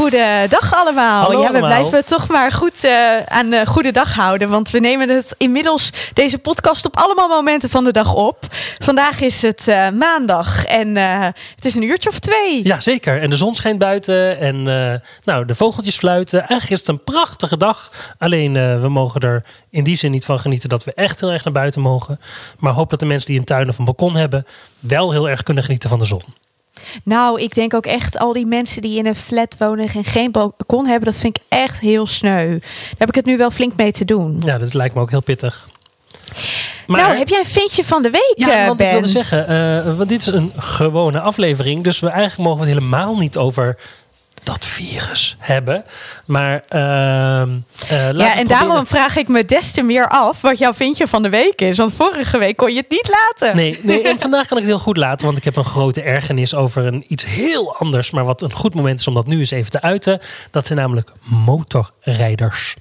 Goedendag allemaal. Hallo ja, we allemaal. blijven toch maar goed eh, aan de goede dag houden. Want we nemen het inmiddels deze podcast op allemaal momenten van de dag op. Vandaag is het eh, maandag en eh, het is een uurtje of twee. Ja, zeker. En de zon schijnt buiten. En eh, nou, de vogeltjes fluiten. Eigenlijk is het een prachtige dag. Alleen eh, we mogen er in die zin niet van genieten dat we echt heel erg naar buiten mogen. Maar hoop dat de mensen die een tuin of een balkon hebben. wel heel erg kunnen genieten van de zon. Nou, ik denk ook echt al die mensen die in een flat wonen en geen balkon hebben, dat vind ik echt heel sneu. Daar heb ik het nu wel flink mee te doen. Ja, dat lijkt me ook heel pittig. Maar, nou, heb jij een vintje van de week, Ja, eh, want Ben? ik wilde zeggen, eh, want dit is een gewone aflevering. Dus we eigenlijk mogen we het helemaal niet over dat virus hebben. Maar ehm eh, ja, en proberen- daarom vraag ik me des te meer af wat jouw vintje van de week is. Want vorige week kon je het niet laten. Nee, nee, en vandaag kan ik het heel goed laten, want ik heb een grote ergernis over een iets heel anders, maar wat een goed moment is om dat nu eens even te uiten. Dat zijn namelijk motorrijders.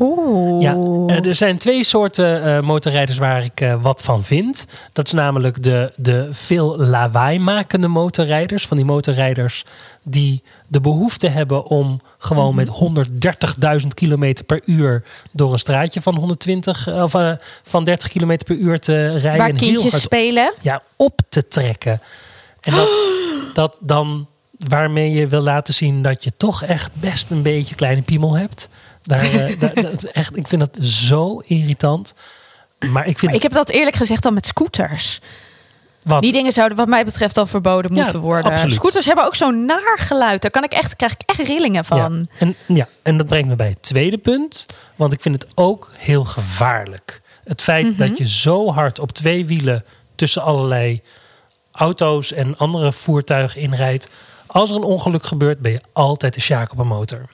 Oeh. Ja, eh, er zijn twee soorten eh, motorrijders waar ik eh, wat van vind. Dat is namelijk de, de veel lawaai makende motorrijders. Van die motorrijders die de behoefte hebben om gewoon met 130.000 km per uur door een straatje van 120 eh, of van 30 km per uur te rijden. Waar en heel kindjes hard spelen. ja, op te trekken. En dat, dat dan waarmee je wil laten zien dat je toch echt best een beetje kleine piemel hebt. Daar, eh, daar- dat- echt, ik vind dat zo irritant. Maar ik vind Ik heb dat eerlijk gezegd al met scooters. wat, Die dingen zouden wat mij betreft al verboden Ja, moeten worden. absoluut. Scooters hebben ook zo'n naar geluid. Daar kan ik echt, krijg ik echt rillingen van. ja, en, ja, en dat brengt me bij het tweede punt. Want ik vind het ook heel gevaarlijk. Het feit Mhm. dat je zo hard op twee wielen tussen allerlei auto's en andere voertuigen inrijdt. Als er een ongeluk gebeurt, ben je altijd de sjaak op een motor.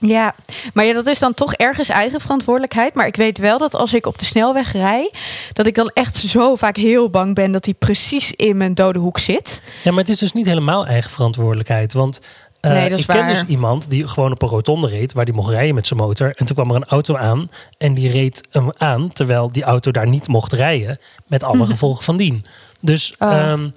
Ja, maar ja, dat is dan toch ergens eigen verantwoordelijkheid. Maar ik weet wel dat als ik op de snelweg rij, dat ik dan echt zo vaak heel bang ben dat hij precies in mijn dode hoek zit. Ja, maar het is dus niet helemaal eigen verantwoordelijkheid. Want eh, Nee, ik ken dus iemand die gewoon op een rotonde reed... waar die mocht rijden met zijn motor. En toen kwam er een auto aan en die reed hem aan... terwijl die auto daar niet mocht rijden... met alle gevolgen van dien. Dus, Oh. ehm,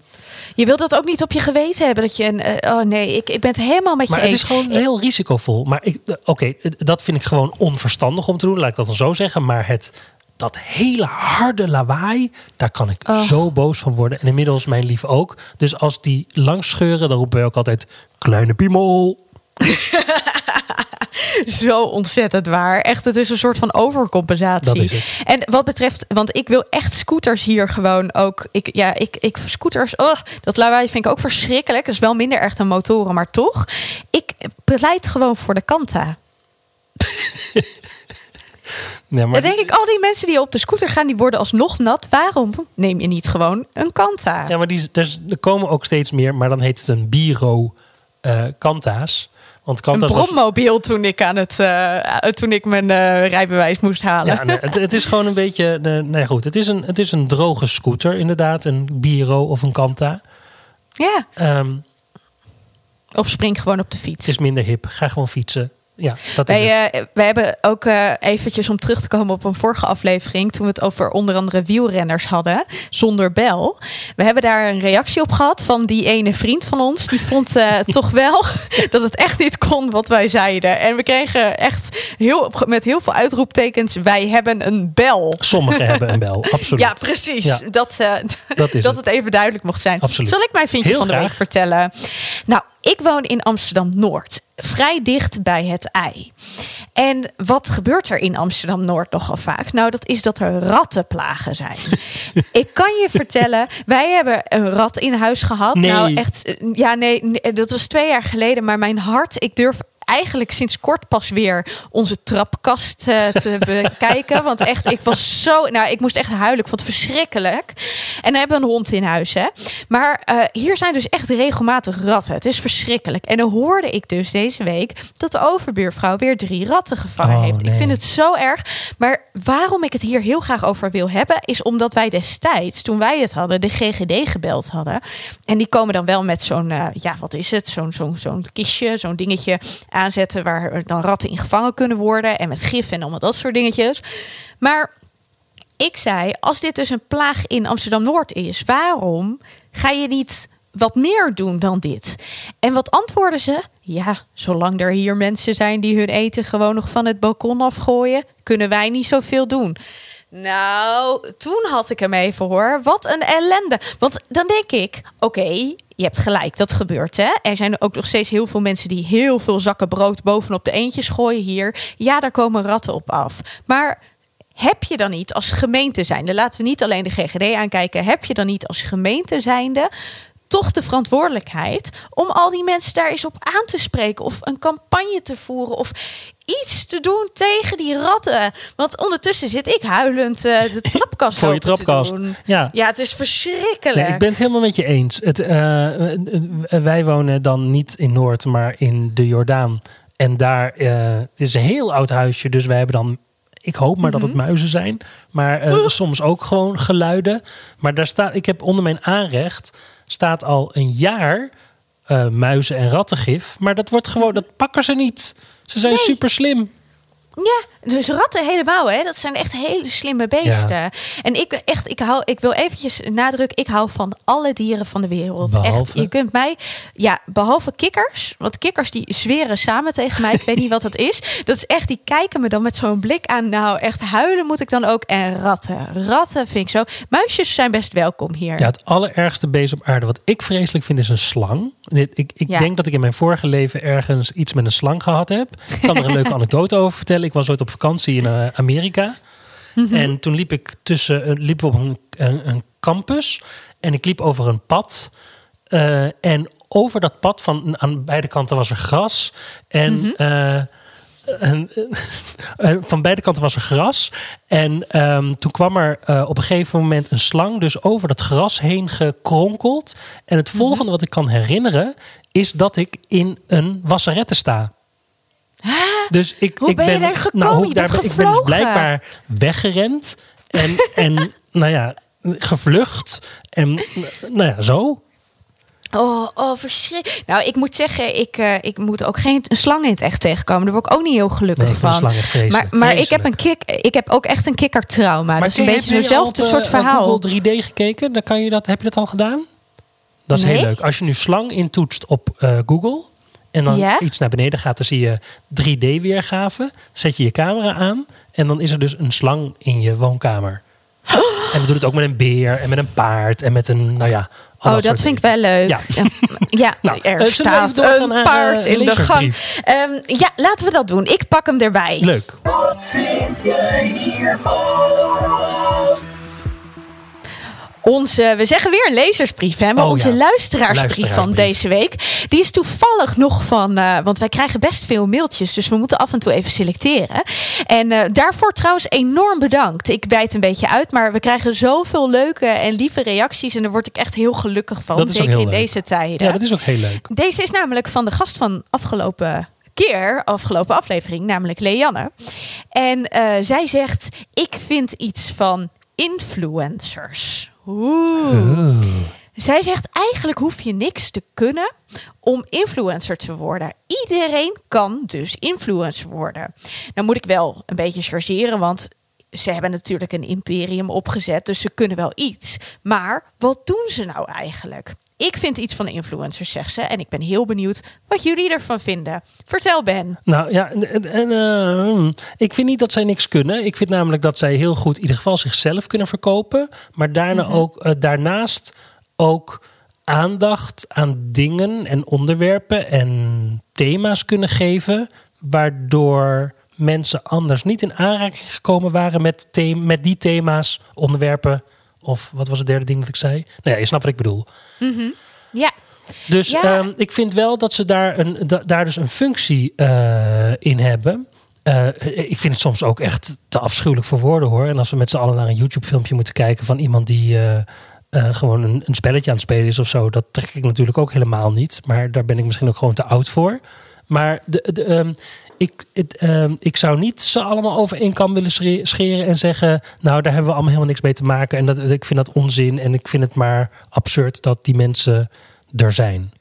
Je wilt dat ook niet op je geweten hebben. Dat je een, eh, oh nee, ik, ik ben het helemaal met je maar het is gewoon heel risicovol. Maar ik, eh, oké, dat vind ik gewoon onverstandig om te doen. Laat ik dat dan zo zeggen. Maar het, dat hele harde lawaai, daar kan ik Oh. zo boos van worden. En inmiddels mijn lief ook. Dus als die langs scheuren, dan roepen wij ook altijd... Kleine piemel. Zo ontzettend waar. Echt, het is een soort van overcompensatie. Dat is het. En wat betreft, want ik wil echt scooters hier gewoon ook. Ik, ja, ik, ik scooters, oh, dat lawaai vind ik ook verschrikkelijk. Dat is wel minder echt dan motoren, maar toch. Ik pleit gewoon voor de Kanta. Ja, maar Dan denk ik, al die mensen die op de scooter gaan, die worden alsnog nat. Waarom neem je niet gewoon een Kanta? Ja, maar die, dus, er komen ook steeds meer, maar dan heet het een Biro eh Kanta's. Want een Kanta's was- brommobiel toen ik, aan het, eh, toen ik mijn eh, rijbewijs moest halen. Ja, nee, het, het is gewoon een beetje. nee, goed. Het is een, het is een droge scooter, inderdaad. Een Biro of een Kanta. ja. Ehm, Of spring gewoon op de fiets. het is minder hip. Ga gewoon fietsen. Ja, dat is het. Wij, eh, wij hebben ook eh, eventjes om terug te komen op een vorige aflevering... toen we het over onder andere wielrenners hadden, zonder bel. We hebben daar een reactie op gehad van die ene vriend van ons. Die vond eh, toch wel dat het echt niet kon wat wij zeiden. En we kregen echt heel, met heel veel uitroeptekens... wij hebben een bel. Sommigen hebben een bel, absoluut. Ja, precies. Ja. Dat, Dat dat het. het even duidelijk mocht zijn. Absoluut. Zal ik mijn vindje Heel van de week vertellen? Nou, ik woon in Amsterdam-Noord. Vrij dicht bij het ei. En wat gebeurt er in Amsterdam-Noord nogal vaak? Nou, dat is dat er rattenplagen zijn. ik kan je vertellen, wij hebben een rat in huis gehad. Nee. Nou, echt, eh, ja, nee, nee, dat was twee jaar geleden. Maar mijn hart, ik durf eigenlijk sinds kort pas weer onze trapkast eh, te bekijken. Want echt, ik was zo. Nou, ik moest echt huilen. Ik vond het verschrikkelijk. En dan hebben we een hond in huis, hè. Maar eh, hier zijn dus echt regelmatig ratten. Het is verschrikkelijk. En dan hoorde ik dus deze week dat de overbuurvrouw weer drie ratten gevangen Oh, heeft. Ik vind het zo erg. Maar waarom ik het hier heel graag over wil hebben, is omdat wij destijds, toen wij het hadden, de GGD gebeld hadden. En die komen dan wel met zo'n, eh, ja, wat is het? Zo'n zo'n zo'n kistje, zo'n dingetje aanzetten waar dan ratten in gevangen kunnen worden. En met gif en allemaal dat soort dingetjes. Maar ik zei, als dit dus een plaag in Amsterdam Noord is, waarom ga je niet wat meer doen dan dit? En wat antwoorden ze? Ja, zolang er hier mensen zijn die hun eten gewoon nog van het balkon afgooien, kunnen wij niet zoveel doen. Nou, toen had ik hem even hoor. Wat een ellende. Want dan denk ik, oké, je hebt gelijk, dat gebeurt hè. Er zijn ook nog steeds heel veel mensen die heel veel zakken brood bovenop de eentjes gooien hier. Ja, daar komen ratten op af. Maar heb je dan niet als gemeente zijnde, laten we niet alleen de GGD aankijken, heb je dan niet als gemeente zijnde toch de verantwoordelijkheid om al die mensen daar eens op aan te spreken of een campagne te voeren of iets te doen tegen die ratten? Want ondertussen zit ik huilend eh, de trapkast Voor je trapkast. doen. Ja. Ja, het is verschrikkelijk. Nee, ik ben het helemaal met je eens. Het, eh, eh, wij wonen dan niet in Noord, maar in de Jordaan. En daar het is een heel oud huisje, dus wij hebben dan. Ik hoop maar dat het muizen zijn, maar soms ook gewoon geluiden. Maar daar staat, ik heb onder mijn aanrecht staat al een jaar muizen en rattengif, maar dat wordt gewoon, dat pakken ze niet. Ze zijn Nee. super slim. Ja, dus ratten helemaal, hè? Dat zijn echt hele slimme beesten. En ik echt, ik hou, ik wil eventjes nadrukken, ik hou van alle dieren van de wereld. Echt, je kunt mij, ja, behalve kikkers, want kikkers die zweren samen tegen mij. Ik weet niet wat dat is. Dat is echt, die kijken me dan met zo'n blik aan. Nou, echt huilen moet ik dan ook. En ratten, ratten vind ik zo. Muisjes zijn best welkom hier. Ja, het allerergste beest op aarde wat ik vreselijk vind is een slang. Dit, ik ik Ja. denk dat ik in mijn vorige leven ergens iets met een slang gehad heb. Ik kan er een leuke anekdote over vertellen. Ik was ooit op vakantie in eh, Amerika. Mhm. En toen liep ik tussen, eh, liepen we op een, een, een campus. En ik liep over een pad. Eh, en over dat pad, van, aan beide kanten was er gras. En, Mhm. En, van beide kanten was er gras. En ehm, toen kwam er eh, op een gegeven moment een slang dus over dat gras heen gekronkeld. En het volgende wat ik kan herinneren is dat ik in een wasserette sta. Dus ik, Hoe ik ben je daar gekomen? Nou, hoe- Je daar ben, ik ben dus blijkbaar weggerend. En, en nou ja, gevlucht. En nou ja, zo. Oh, oh verschrikkelijk. Nou, ik moet zeggen, ik, eh, ik moet ook geen slang in het echt tegenkomen. Daar word ik ook niet heel gelukkig Nee, ik vind van. maar maar ik, heb een kick, ik heb ook echt een kikkertrauma. dat is een beetje heb je zo'nzelfde al op, soort eh, verhaal. Google 3D gekeken? Dan kan je dat, heb je dat al gedaan? Dat is Nee. heel leuk. Als je nu slang intoetst op eh, Google en dan Ja? iets naar beneden gaat, dan zie je 3D-weergave. Zet je je camera aan en dan is er dus een slang in je woonkamer. En we doen het ook met een beer en met een paard en met een, nou ja. Oh, dat vind ik wel leuk. Ja. Ja, ja Nou, er staat een paard eh, in de gang. Ehm, ja, laten we dat doen. Ik pak hem erbij. Leuk. Wat vind jij hiervan? Onze, we zeggen weer lezersbrief, hè? Maar Oh, onze ja. luisteraarsbrief van deze week. Die is toevallig nog van. eh, want wij krijgen best veel mailtjes. Dus we moeten af en toe even selecteren. En eh, daarvoor trouwens enorm bedankt. Ik bijt een beetje uit. Maar we krijgen zoveel leuke en lieve reacties. En daar word ik echt heel gelukkig van. Zeker in leuk. deze tijden. Ja, dat is ook heel leuk. Deze is namelijk van de gast van afgelopen keer, afgelopen aflevering, namelijk Leanne. En eh, zij zegt: Ik vind iets van influencers. Oeh. Zij zegt eigenlijk hoef je niks te kunnen om influencer te worden. Iedereen kan dus influencer worden. Nou moet ik wel een beetje chargeren, want ze hebben natuurlijk een imperium opgezet, dus ze kunnen wel iets. Maar wat doen ze nou eigenlijk? Ik vind iets van influencers, zegt ze. En ik ben heel benieuwd wat jullie ervan vinden. Vertel Ben. Nou ja, en, en, eh, ik vind niet dat zij niks kunnen. Ik vind namelijk dat zij heel goed in ieder geval zichzelf kunnen verkopen. Maar daarna ook, eh, daarnaast ook aandacht aan dingen en onderwerpen en thema's kunnen geven. Waardoor mensen anders niet in aanraking gekomen waren met, met die thema's, onderwerpen. Of wat was het derde ding dat ik zei? Nou ja, je snapt wat ik bedoel. Ja, Dus Ja. ehm, ik vind wel dat ze daar, een, da- daar dus een functie eh, in hebben. Eh, ik vind het soms ook echt te afschuwelijk voor woorden hoor. En als we met z'n allen naar een YouTube-filmpje moeten kijken van iemand die eh, gewoon een, een spelletje aan het spelen is of zo, dat trek ik natuurlijk ook helemaal niet. Maar daar ben ik misschien ook gewoon te oud voor. Maar de, de, ehm, ik, het, ehm, ik zou niet ze allemaal over één kam willen scheren en zeggen: Nou, daar hebben we allemaal helemaal niks mee te maken. En dat, ik vind dat onzin. En ik vind het maar absurd dat die mensen er zijn.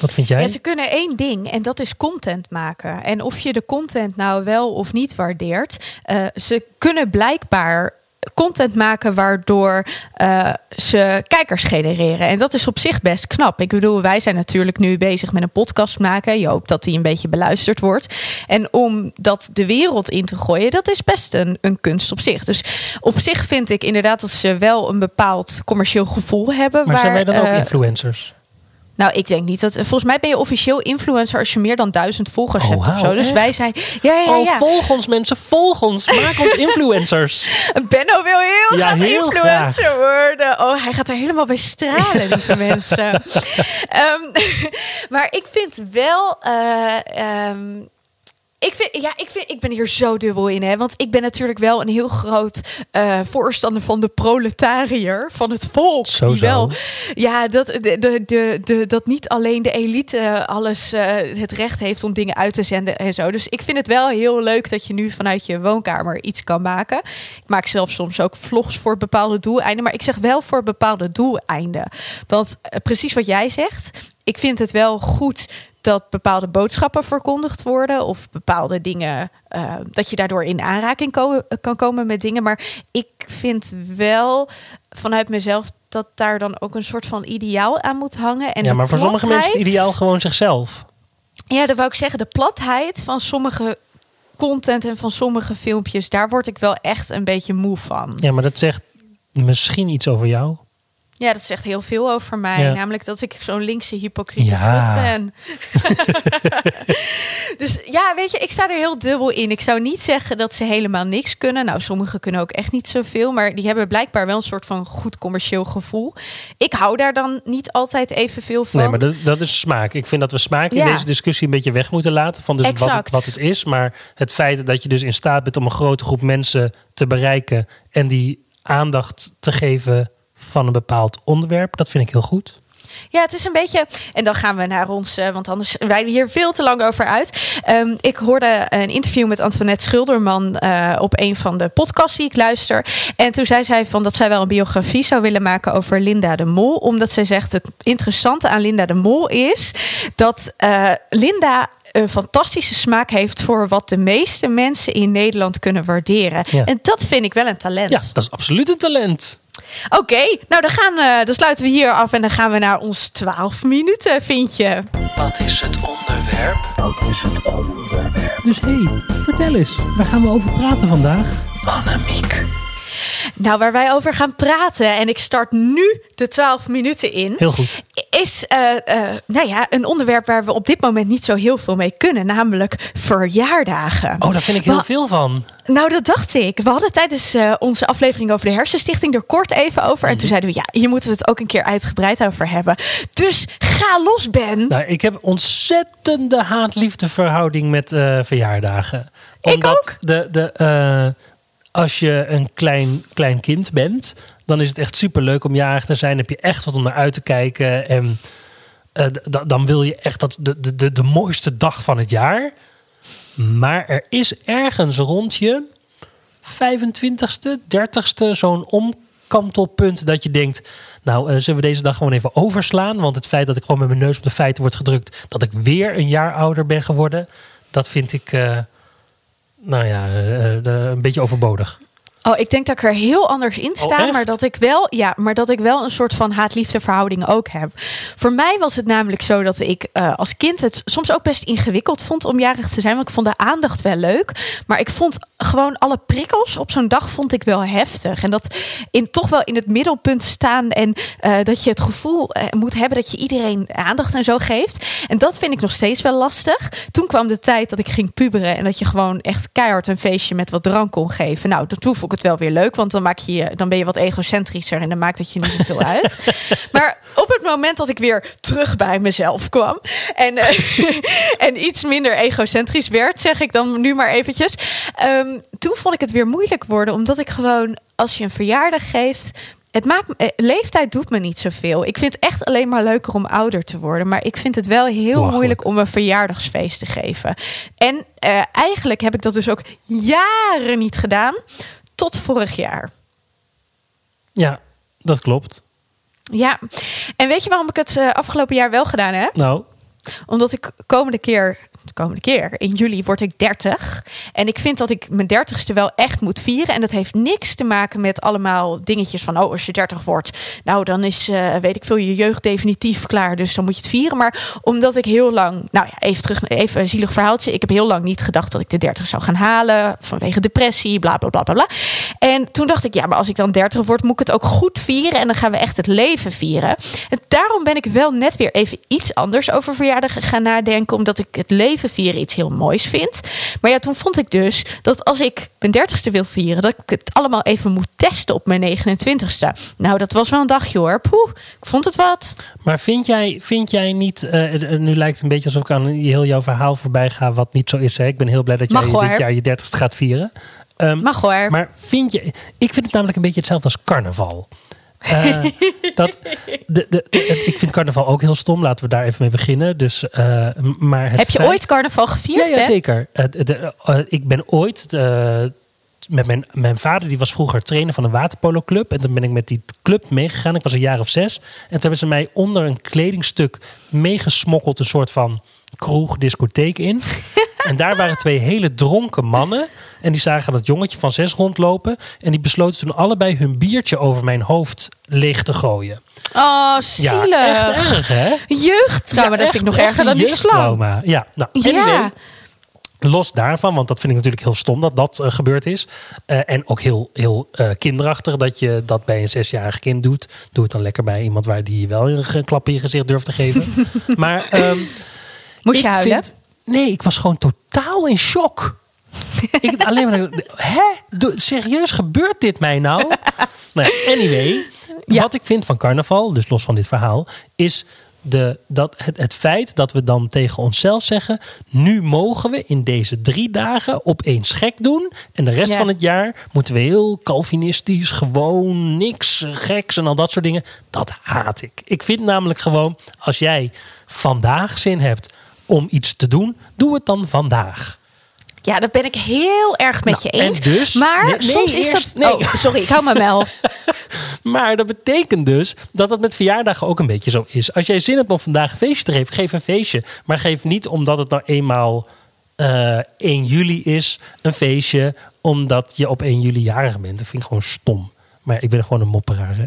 Wat vind jij? Ze kunnen één ding en dat is content maken. En of je de content nou wel of niet waardeert, eh, ze kunnen blijkbaar content maken waardoor eh, ze kijkers genereren. En dat is op zich best knap. Ik bedoel, wij zijn natuurlijk nu bezig met een podcast maken. Je hoopt dat die een beetje beluisterd wordt. En om dat de wereld in te gooien, dat is best een, een kunst op zich. Dus op zich vind ik inderdaad dat ze wel een bepaald commercieel gevoel hebben. maar zijn wij dan ook eh, influencers? Nou, ik denk niet dat. Volgens mij ben je officieel influencer als je meer dan duizend volgers Oh, hebt of zo. Dus wij zijn. Ja, ja, Oh, ja. volg ons mensen, volg ons. Maak ons influencers. Benno wil heel Ja, graag heel influencer worden. Oh, hij gaat er helemaal bij stralen, lieve mensen. Ehm, maar ik vind wel. eh, ehm, ik, vind, ja, ik, vind, ik ben hier zo dubbel in. Hè? Want ik ben natuurlijk wel een heel groot eh, voorstander van de proletariër. Van het volk. Zo, die zo. wel. Ja, dat, de, de, de, de- dat niet alleen de elite alles eh, het recht heeft om dingen uit te zenden en zo. Dus ik vind het wel heel leuk dat je nu vanuit je woonkamer iets kan maken. Ik maak zelf soms ook vlogs voor bepaalde doeleinden. Maar ik zeg wel voor bepaalde doeleinden. Want eh, precies wat jij zegt. Ik vind het wel goed dat bepaalde boodschappen verkondigd worden. Of bepaalde dingen. eh, dat je daardoor in aanraking ko- kan komen met dingen. Maar ik vind wel vanuit mezelf dat daar dan ook een soort van ideaal aan moet hangen. En ja, maar voor sommige mensen is het platheid- ideaal gewoon zichzelf. Ja, dat wou ik zeggen. De platheid van sommige content en van sommige filmpjes, daar word ik wel echt een beetje moe van. Ja, maar dat zegt misschien iets over jou. Ja, dat zegt heel veel over mij. Ja. Namelijk dat ik zo'n linkse hypocriete Ja. ben. dus ja, weet je, ik sta er heel dubbel in. Ik zou niet zeggen dat ze helemaal niks kunnen. Nou, sommigen kunnen ook echt niet zoveel. Maar die hebben blijkbaar wel een soort van goed commercieel gevoel. Ik hou daar dan niet altijd evenveel van. Nee, maar dat, dat is smaak. Ik vind dat we smaak in Ja. deze discussie een beetje weg moeten laten. Van dus wat het, wat het is. Maar het feit dat je dus in staat bent om een grote groep mensen te bereiken. En die aandacht te geven van een bepaald onderwerp. Dat vind ik heel goed. Ja, het is een beetje. En dan gaan we naar ons, eh, want anders wijden we hier veel te lang over uit. Ehm, ik hoorde een interview met Antoinette Schilderman eh, op een van de podcasts die ik luister. En toen zei zij van dat zij wel een biografie zou willen maken over Linda de Mol. Omdat zij zegt: het interessante aan Linda de Mol is dat eh, Linda een fantastische smaak heeft voor wat de meeste mensen in Nederland kunnen waarderen. Ja. En dat vind ik wel een talent. Ja, dat is absoluut een talent. Oké, nou dan, gaan, eh, dan sluiten we hier af en dan gaan we naar ons 12 minuten, vind je. Wat is het onderwerp? Dat is het onderwerp. Dus hé, hey, vertel eens. Waar gaan we over praten vandaag? Annemiek. Nou, waar wij over gaan praten, en ik start nu de 12 minuten in, Heel goed. Is eh, eh, nou ja, een onderwerp waar we op dit moment niet zo heel veel mee kunnen, namelijk verjaardagen. Oh, daar vind ik heel veel van. Nou, dat dacht ik. We hadden tijdens eh, onze aflevering over de Hersenstichting er kort even over. En toen zeiden we, ja, hier moeten we het ook een keer uitgebreid over hebben. Dus ga los, Ben. Nou, ik heb ontzettende haat-liefde verhouding met verjaardagen. Ik Omdat ook. De, de, als je een klein, klein kind bent, dan is het echt superleuk om jarig te zijn. Heb je echt wat om naar uit te kijken. En eh, dan wil je echt dat de, de, de, mooiste dag van het jaar. Maar er is ergens rond je 25ste, 30ste zo'n omkantelpunt dat je denkt... nou, eh, zullen we deze dag gewoon even overslaan? Want het feit dat ik gewoon met mijn neus op de feiten word gedrukt... dat ik weer een jaar ouder ben geworden... dat vind ik, eh, nou ja, eh, eh, een beetje overbodig. Oh, ik denk dat ik er heel anders in sta, Oh, maar dat ik wel, ja, maar dat ik wel een soort van haat-liefde verhouding ook heb. Voor mij was het namelijk zo dat ik eh, als kind het soms ook best ingewikkeld vond om jarig te zijn, want ik vond de aandacht wel leuk, maar ik vond gewoon alle prikkels op zo'n dag vond ik wel heftig en dat in toch wel in het middelpunt staan en eh, dat je het gevoel eh, moet hebben dat je iedereen aandacht en zo geeft. En dat vind ik nog steeds wel lastig. Toen kwam de tijd dat ik ging puberen en dat je gewoon echt keihard een feestje met wat drank kon geven. Nou, dat ik ik het wel weer leuk. Want dan, maak je, dan ben je wat egocentrischer en dan maakt het je niet zoveel uit. maar op het moment dat ik weer terug bij mezelf kwam en, eh, en iets minder egocentrisch werd, zeg ik dan nu maar eventjes. ehm, toen vond ik het weer moeilijk worden, omdat ik gewoon, als je een verjaardag geeft. Het maakt, eh, leeftijd doet me niet zoveel. Ik vind het echt alleen maar leuker om ouder te worden. Maar ik vind het wel heel moeilijk om een verjaardagsfeest te geven. En eh, eigenlijk heb ik dat dus ook jaren niet gedaan. Tot vorig jaar. Ja, dat klopt. Ja, en weet je waarom ik het eh, afgelopen jaar wel gedaan heb? Nou, Omdat ik komende keer, de komende keer, in juli word ik 30. En ik vind dat ik mijn 30ste wel echt moet vieren. En dat heeft niks te maken met allemaal dingetjes van, oh, als je 30 wordt, nou dan is, eh, weet ik veel, je jeugd definitief klaar. Dus dan moet je het vieren. Maar omdat ik heel lang, nou ja, even terug, even een zielig verhaaltje. Ik heb heel lang niet gedacht dat ik de 30 zou gaan halen. Vanwege depressie, bla bla bla bla bla. En toen dacht ik, ja, maar als ik dan 30 word, moet ik het ook goed vieren. En dan gaan we echt het leven vieren. En daarom ben ik wel net weer even iets anders over verjaardagen gaan nadenken. Omdat ik het leven vieren iets heel moois vind. Maar ja, toen vond ik dus dat als ik mijn 30ste wil vieren, dat ik het allemaal even moet testen op mijn 29ste. Nou, dat was wel een dagje hoor. Poeh, ik vond het wat. maar vind jij, vind jij niet... eh, eh, nu lijkt het een beetje alsof ik aan heel jouw verhaal voorbij ga... wat niet zo is. Hè? Ik ben heel blij dat jij Mag, dit jaar je 30ste gaat vieren. Ehm, Mag hoor. Maar vind je... Ik vind het namelijk een beetje hetzelfde als carnaval. Eh, dat, de, de, de- ik vind carnaval ook heel stom. Laten we daar even mee beginnen. Dus, eh, maar het Heb je feit- ooit carnaval gevierd? Ja, ja zeker. Eh, ik ben ooit... met mijn, mijn vader, die was vroeger trainer van een waterpolo-club. En toen ben ik met die club meegegaan. Ik was een jaar of zes. En toen hebben ze mij onder een kledingstuk meegesmokkeld. Een soort van kroeg, discotheek in. en daar waren twee hele dronken mannen. En die zagen dat jongetje van zes rondlopen. En die besloten toen allebei hun biertje over mijn hoofd leeg te gooien. Oh, zielig. Ja, echt erg, hè? Jeugdtrauma, dat vind ik nog erger dan die slang. Ja, nou, anyway, Ja. Los daarvan, want dat vind ik natuurlijk heel stom dat dat eh, gebeurd is. Eh, en ook heel, heel eh, kinderachtig dat je dat bij een zesjarig kind doet. Doe het dan lekker bij iemand waar die je wel een klap in je gezicht durft te geven. maar ehm, Moest je ik huilen? vind- nee, ik was gewoon totaal in shock. ik alleen maar, hè? Serieus, gebeurt dit mij nou? nou anyway, Ja. wat ik vind van carnaval, dus los van dit verhaal, is de, dat het, het feit dat we dan tegen onszelf zeggen: nu mogen we in deze drie dagen opeens gek doen. En de rest Ja. van het jaar moeten we heel Calvinistisch, gewoon niks geks en al dat soort dingen. Dat haat ik. Ik vind namelijk gewoon, als jij vandaag zin hebt om iets te doen, doe het dan vandaag. Ja, dat ben ik heel erg met Nou, je eens. en dus- maar Nee, nee, soms is eerst- dat... nee. Oh, sorry, ik hou me wel. Maar dat betekent dus dat het met verjaardagen ook een beetje zo is. Als jij zin hebt om vandaag een feestje te geven, geef een feestje. Maar geef niet omdat het nou eenmaal eh 1 juli is, een feestje. Omdat je op 1 juli jarig bent. Dat vind ik gewoon stom. Maar ik ben gewoon een mopperaar. Hè?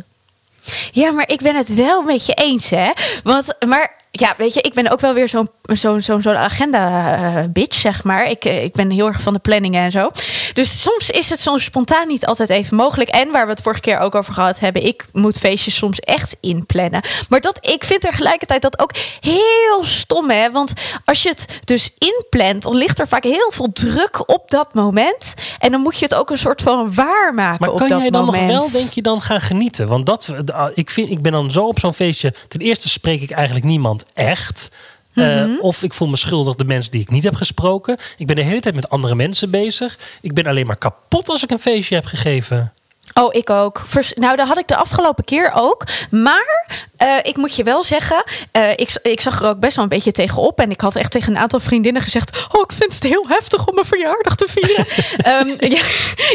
Ja, maar ik ben het wel met je eens, hè? Want, maar ja, weet je, ik ben ook wel weer zo'n zo'n zo'n agenda-bitch, zeg maar. Ik, eh, ik ben heel erg van de planningen en zo. Dus soms is het soms spontaan niet altijd even mogelijk. En waar we het vorige keer ook over gehad hebben, ik moet feestjes soms echt inplannen. Maar dat, ik vind tegelijkertijd dat ook heel stom, hè? Want als je het dus inplant, dan ligt er vaak heel veel druk op dat moment. En dan moet je het ook een soort van waarmaken Maar op kan dat jij dan moment. nog wel, denk je, dan gaan genieten? Want dat, ah, ik, vind, ik ben dan zo op zo'n feestje. Ten eerste spreek ik eigenlijk niemand echt. Eh, Mhm. of ik voel me schuldig de mensen die ik niet heb gesproken. Ik ben de hele tijd met andere mensen bezig. Ik ben alleen maar kapot als ik een feestje heb gegeven. Oh, ik ook. Vers- nou, dat had ik de afgelopen keer ook. Maar eh, ik moet je wel zeggen, eh, ik, ik zag er ook best wel een beetje tegenop. En ik had echt tegen een aantal vriendinnen gezegd: Oh, ik vind het heel heftig om mijn verjaardag te vieren. Ehm, ja,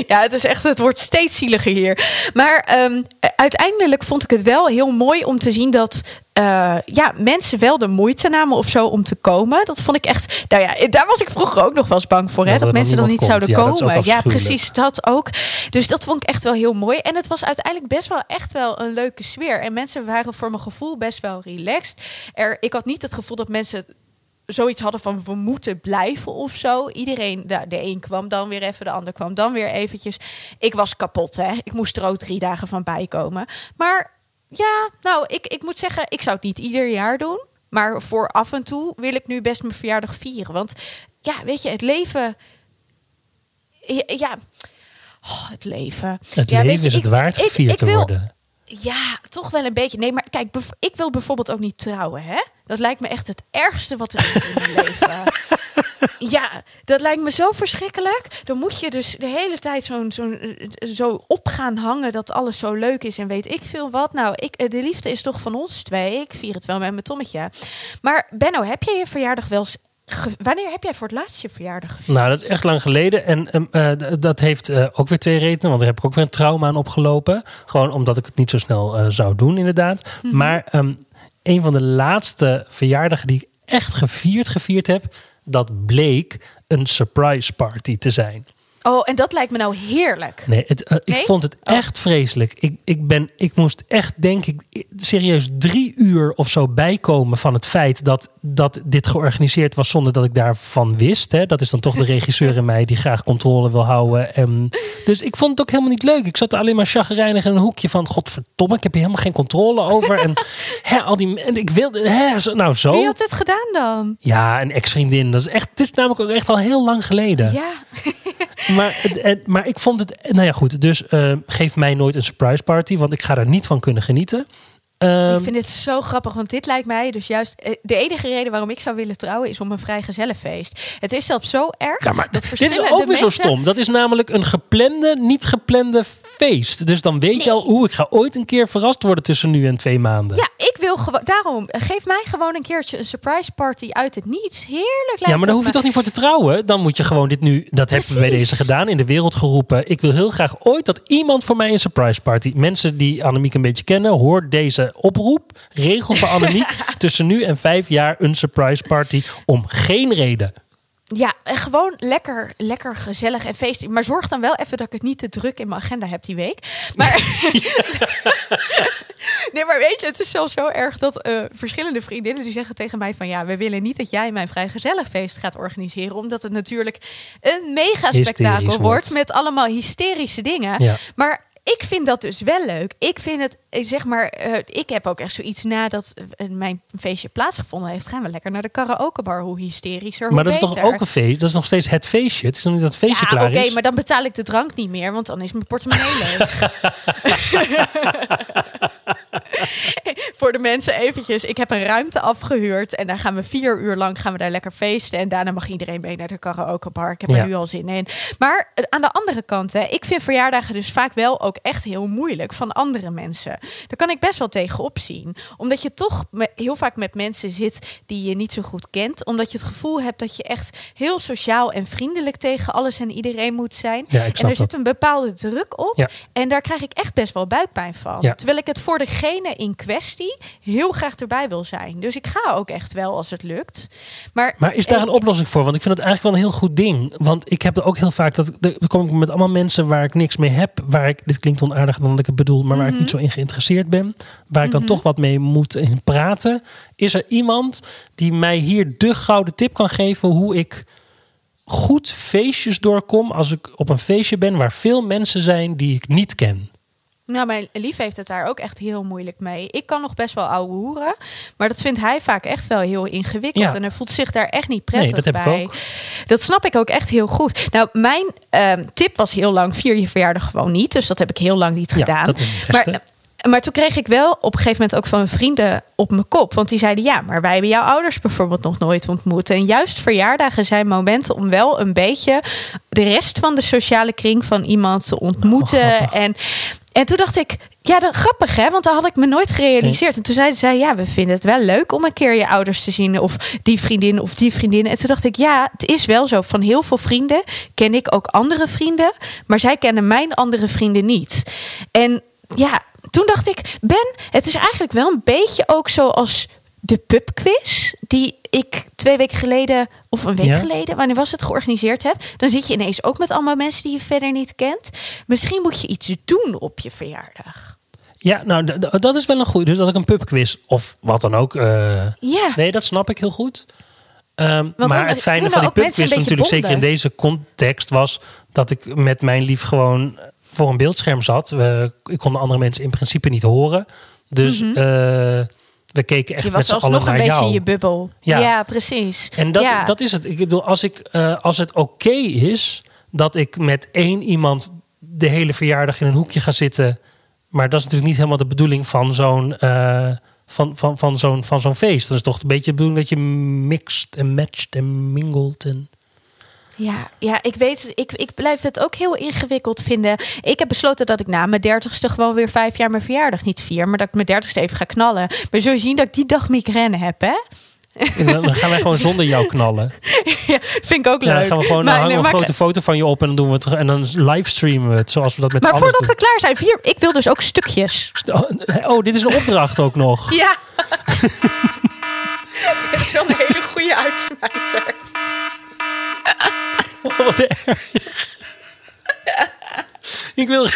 ja, het is echt, het wordt steeds zieliger hier. Maar ehm, uiteindelijk vond ik het wel heel mooi om te zien dat. Eh, ja, mensen wel de moeite namen of zo om te komen. Dat vond ik echt. Nou ja, daar was ik vroeger ook nog wel eens bang voor. Hè, Dat mensen dan niet zouden. Ja, komen. Ja, precies dat ook. Dus dat vond ik echt wel heel mooi. En het was uiteindelijk best wel echt wel een leuke sfeer. En mensen waren voor mijn gevoel best wel relaxed. Er, ik had niet het gevoel dat mensen zoiets hadden van we moeten blijven of zo. Iedereen, de, de een kwam dan weer even, de ander kwam dan weer eventjes. Ik was kapot, hè. Ik moest er ook drie dagen van bijkomen. Maar ja, nou, ik, ik moet zeggen, ik zou het niet ieder jaar doen. Maar voor af en toe wil ik nu best mijn verjaardag vieren. Want ja, weet je, het leven... Ja, ja. Oh, het leven. Het Ja, leven je, is het ik- waard gevierd te wil- worden. Ja, toch wel een beetje. Nee, maar kijk, ik wil bijvoorbeeld ook niet trouwen, hè? Dat lijkt me echt het ergste wat er is in mijn leven. Ja, dat lijkt me zo verschrikkelijk. Dan moet je dus de hele tijd zo'n, zo'n, eh, zo op gaan hangen dat alles zo leuk is en weet ik veel wat. Nou, ik, eh, de liefde is toch van ons twee. Ik vier het wel met mijn Tommetje. Maar Benno, heb jij je verjaardag wel eens... Wanneer heb jij voor het laatst je verjaardag gevierd? Nou, dat is echt lang geleden. En ehm, eh, dat heeft eh, ook weer twee redenen. Want daar heb ik ook weer een trauma aan opgelopen. Gewoon omdat ik het niet zo snel eh, zou doen, inderdaad. Mhm. Maar ehm, een van de laatste verjaardagen die ik echt gevierd, gevierd heb... dat bleek een surprise party te zijn. Oh, en dat lijkt me nou heerlijk. Nee, het, eh, ik vond het Oh. echt vreselijk. Ik, ik, ben, ik moest echt, denk ik, serieus drie uur of zo bijkomen van het feit dat, dat dit georganiseerd was zonder dat ik daarvan wist. Hè. Dat is dan toch de regisseur in mij die graag controle wil houden. En, dus ik vond het ook helemaal niet leuk. Ik zat er alleen maar chagrijnig in een hoekje van, godverdomme, ik heb hier helemaal geen controle over. En, hè, al die, en ik wilde, hè, nou zo. Wie had het gedaan dan? Ja, een ex-vriendin. Dat is echt, het is namelijk ook echt al heel lang geleden. Ja. Maar, het- het- maar ik vond het. Nou ja, goed. Dus eh, geef mij nooit een surprise party, want ik ga daar niet van kunnen genieten. Ehm, ik vind dit zo grappig, want dit lijkt mij dus juist... eh, De enige reden waarom ik zou willen trouwen is om een vrijgezellenfeest. Het is zelfs zo erg ja, maar dat dit is ook weer zo stom. Dat is namelijk een geplande, niet geplande feest. Dus dan weet je al, oeh, ik ga ooit een keer verrast worden tussen nu en twee maanden. Ja, ik wil gewoon... Daarom, geef mij gewoon een keertje een surprise party uit het niets. Heerlijk lijkt Ja, maar daar het hoef je me. toch niet voor te trouwen? Dan moet je gewoon dit nu, dat hebben we bij deze gedaan, in de wereld geroepen. Ik wil heel graag ooit dat iemand voor mij een surprise party. Mensen die Annemiek een beetje kennen, hoor deze oproep. Regel voor Annemiek tussen nu en vijf jaar een surprise party om geen reden. Ja, en gewoon lekker, lekker gezellig en feestig. Maar zorg dan wel even dat ik het niet te druk in mijn agenda heb die week. Maar, nee, maar weet je, het is zelfs zo erg dat eh, verschillende vriendinnen die zeggen tegen mij van ja, we willen niet dat jij mijn vrijgezellig feest gaat organiseren, omdat het natuurlijk een mega spektakel wordt wordt. met allemaal hysterische dingen. Ja. Maar ik vind dat dus wel leuk. Ik vind het, eh, zeg maar, eh, ik heb ook echt zoiets nadat eh, mijn feestje plaatsgevonden heeft. Gaan we lekker naar de karaokebar. Hoe hysterischer, hoe Maar dat is toch ook een feest? Dat is nog steeds het feestje. Het is nog niet dat het feestje Ja, klaar oké, is. maar dan betaal ik de drank niet meer, want dan is mijn portemonnee leeg. Voor de mensen eventjes, ik heb een ruimte afgehuurd en daar gaan we vier uur lang gaan we daar lekker feesten en daarna mag iedereen mee naar de karaokebar. Ik heb Ja. er nu al zin in. Maar aan de andere kant, hè, ik vind verjaardagen dus vaak wel ook echt heel moeilijk van andere mensen. Daar kan ik best wel tegenop zien, omdat je toch heel vaak met mensen zit die je niet zo goed kent, omdat je het gevoel hebt dat je echt heel sociaal en vriendelijk tegen alles en iedereen moet zijn. Ja, En er zit een bepaalde druk op. Ja. En daar krijg ik echt best wel buikpijn van. Ja. Terwijl ik het voor degene in kwestie heel graag erbij wil zijn. Dus ik ga ook echt wel als het lukt. Maar, Maar is daar een oplossing voor? Want ik vind het eigenlijk wel een heel goed ding. Want ik heb er ook heel vaak dat kom ik met allemaal mensen waar ik niks mee heb, waar ik dit klinkt onaardiger dan dat ik het bedoel, maar waar Mhm. ik niet zo in geïnteresseerd ben, waar ik dan toch wat mee moet in praten. Is er iemand die mij hier de gouden tip kan geven hoe ik goed feestjes doorkom als ik op een feestje ben waar veel mensen zijn die ik niet ken? Nou, mijn lief heeft het daar ook echt heel moeilijk mee. Ik kan nog best wel ouwe hoeren. Maar dat vindt hij vaak echt wel heel ingewikkeld. Ja. En hij voelt zich daar echt niet prettig Nee, dat heb ik bij. ook. Dat snap ik ook echt heel goed. Nou, mijn ehm, tip was heel lang: vier je verjaardag gewoon niet. Dus dat heb ik heel lang niet Ja, gedaan. dat is het beste. Maar, maar toen kreeg ik wel op een gegeven moment ook van vrienden op mijn kop. Want die zeiden, ja, maar wij hebben jouw ouders bijvoorbeeld nog nooit ontmoet. En juist verjaardagen zijn momenten om wel een beetje de rest van de sociale kring van iemand te ontmoeten. Oh, en, en toen dacht ik, ja, dat, grappig hè, want dat had ik me nooit gerealiseerd. En toen zeiden zij, ja, we vinden het wel leuk om een keer je ouders te zien. Of die vriendin of die vriendin. En toen dacht ik, ja, het is wel zo. Van heel veel vrienden ken ik ook andere vrienden. Maar zij kennen mijn andere vrienden niet. En ja, toen dacht ik, Ben, het is eigenlijk wel een beetje ook zoals de pubquiz die ik twee weken geleden of een week Ja. geleden, wanneer was het georganiseerd heb. Dan zit je ineens ook met allemaal mensen die je verder niet kent. Misschien moet je iets doen op je verjaardag. Ja, nou, dat is wel een goede. Dus dat ik een pubquiz of wat dan ook. eh, Ja, Nee, dat snap ik heel goed. Ehm, maar het fijne van die pubquiz natuurlijk zeker in deze context was dat ik met mijn lief gewoon voor een beeldscherm zat. We, ik kon de andere mensen in principe niet horen. Dus eh, we keken echt je met z'n allen naar een beetje in je bubbel. Ja. Ja, precies. En dat, ja. dat is het. Ik bedoel, als, ik, eh, als het oké is dat ik met één iemand de hele verjaardag in een hoekje gaan zitten. Maar dat is natuurlijk niet helemaal de bedoeling van zo'n eh, van, van, van zo'n van zo'n feest. Dat is toch een beetje de bedoeling dat je mixt en matcht en mingelt. En... Ja, ja, ik weet het. Ik, ik blijf het ook heel ingewikkeld vinden. Ik heb besloten dat ik na mijn dertigste gewoon weer vijf jaar mijn verjaardag niet vier. Maar dat ik mijn dertigste even ga knallen. Maar zo zien dat ik die dag migraine heb, hè? En dan gaan wij gewoon zonder jou knallen. ja, vind ik ook Ja, leuk. dan gaan we gewoon Maar hangen nee, een grote foto van je op en dan doen we het en dan livestreamen we het zoals we dat met Maar voordat doen. we klaar zijn, vier. Ik wil dus ook stukjes. Oh, oh, dit is een opdracht ook nog. Ja. Het is wel een hele goede uitsmijter. Wat erg. Ik wil.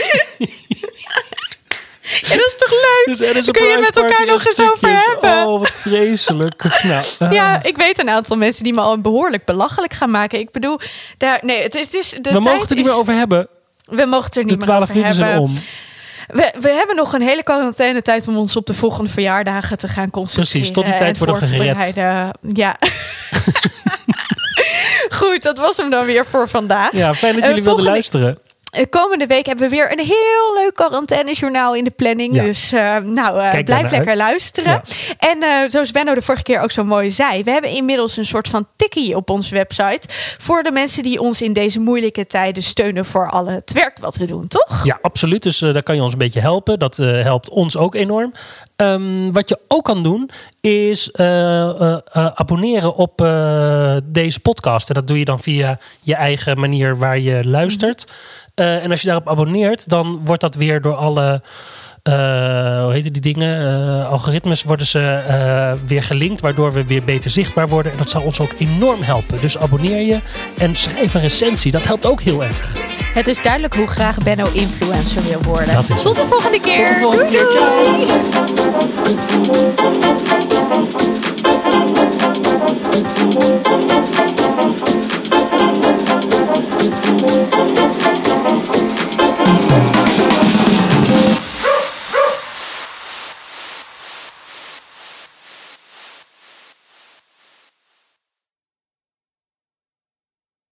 En dat is toch leuk? Dus is kun je met elkaar nog en eens over hebben. Oh, wat vreselijk. Nou, eh, Ja, ik weet een aantal mensen die me al behoorlijk belachelijk gaan maken. Ik bedoel, daar, nee, het is dus. De we tijd mogen het er niet meer over hebben. We mogen het er niet De meer 12 over minuten zijn hebben. om. We, we hebben nog een hele quarantaine tijd om ons op de volgende verjaardagen te gaan concentreren. Precies, tot die tijd en worden gered. Ja. Goed, dat was hem dan weer voor vandaag. Ja, fijn dat Eh, jullie wilden volgende- luisteren. Eh, Komende week hebben we weer een heel leuk quarantainejournaal in de planning. Ja. Dus eh, nou, blijf lekker uit. luisteren. Ja. En zoals Benno de vorige keer ook zo mooi zei, we hebben inmiddels een soort van tikkie op onze website. Voor de mensen die ons in deze moeilijke tijden steunen voor al het werk wat we doen, toch? Ja, absoluut. Dus daar kan je ons een beetje helpen. Dat helpt ons ook enorm. Ehm, wat je ook kan doen, is eh, eh, eh, abonneren op deze podcast. En dat doe je dan via je eigen manier waar je luistert. Eh, en als je daarop abonneert, dan wordt dat weer door alle. Eh, hoe heet die dingen? Uh, algoritmes worden ze eh, weer gelinkt, waardoor we weer beter zichtbaar worden. En dat zal ons ook enorm helpen. Dus abonneer je en schrijf een recensie. Dat helpt ook heel erg. Het is duidelijk hoe graag Benno influencer wil worden. Tot de volgende keer. Tot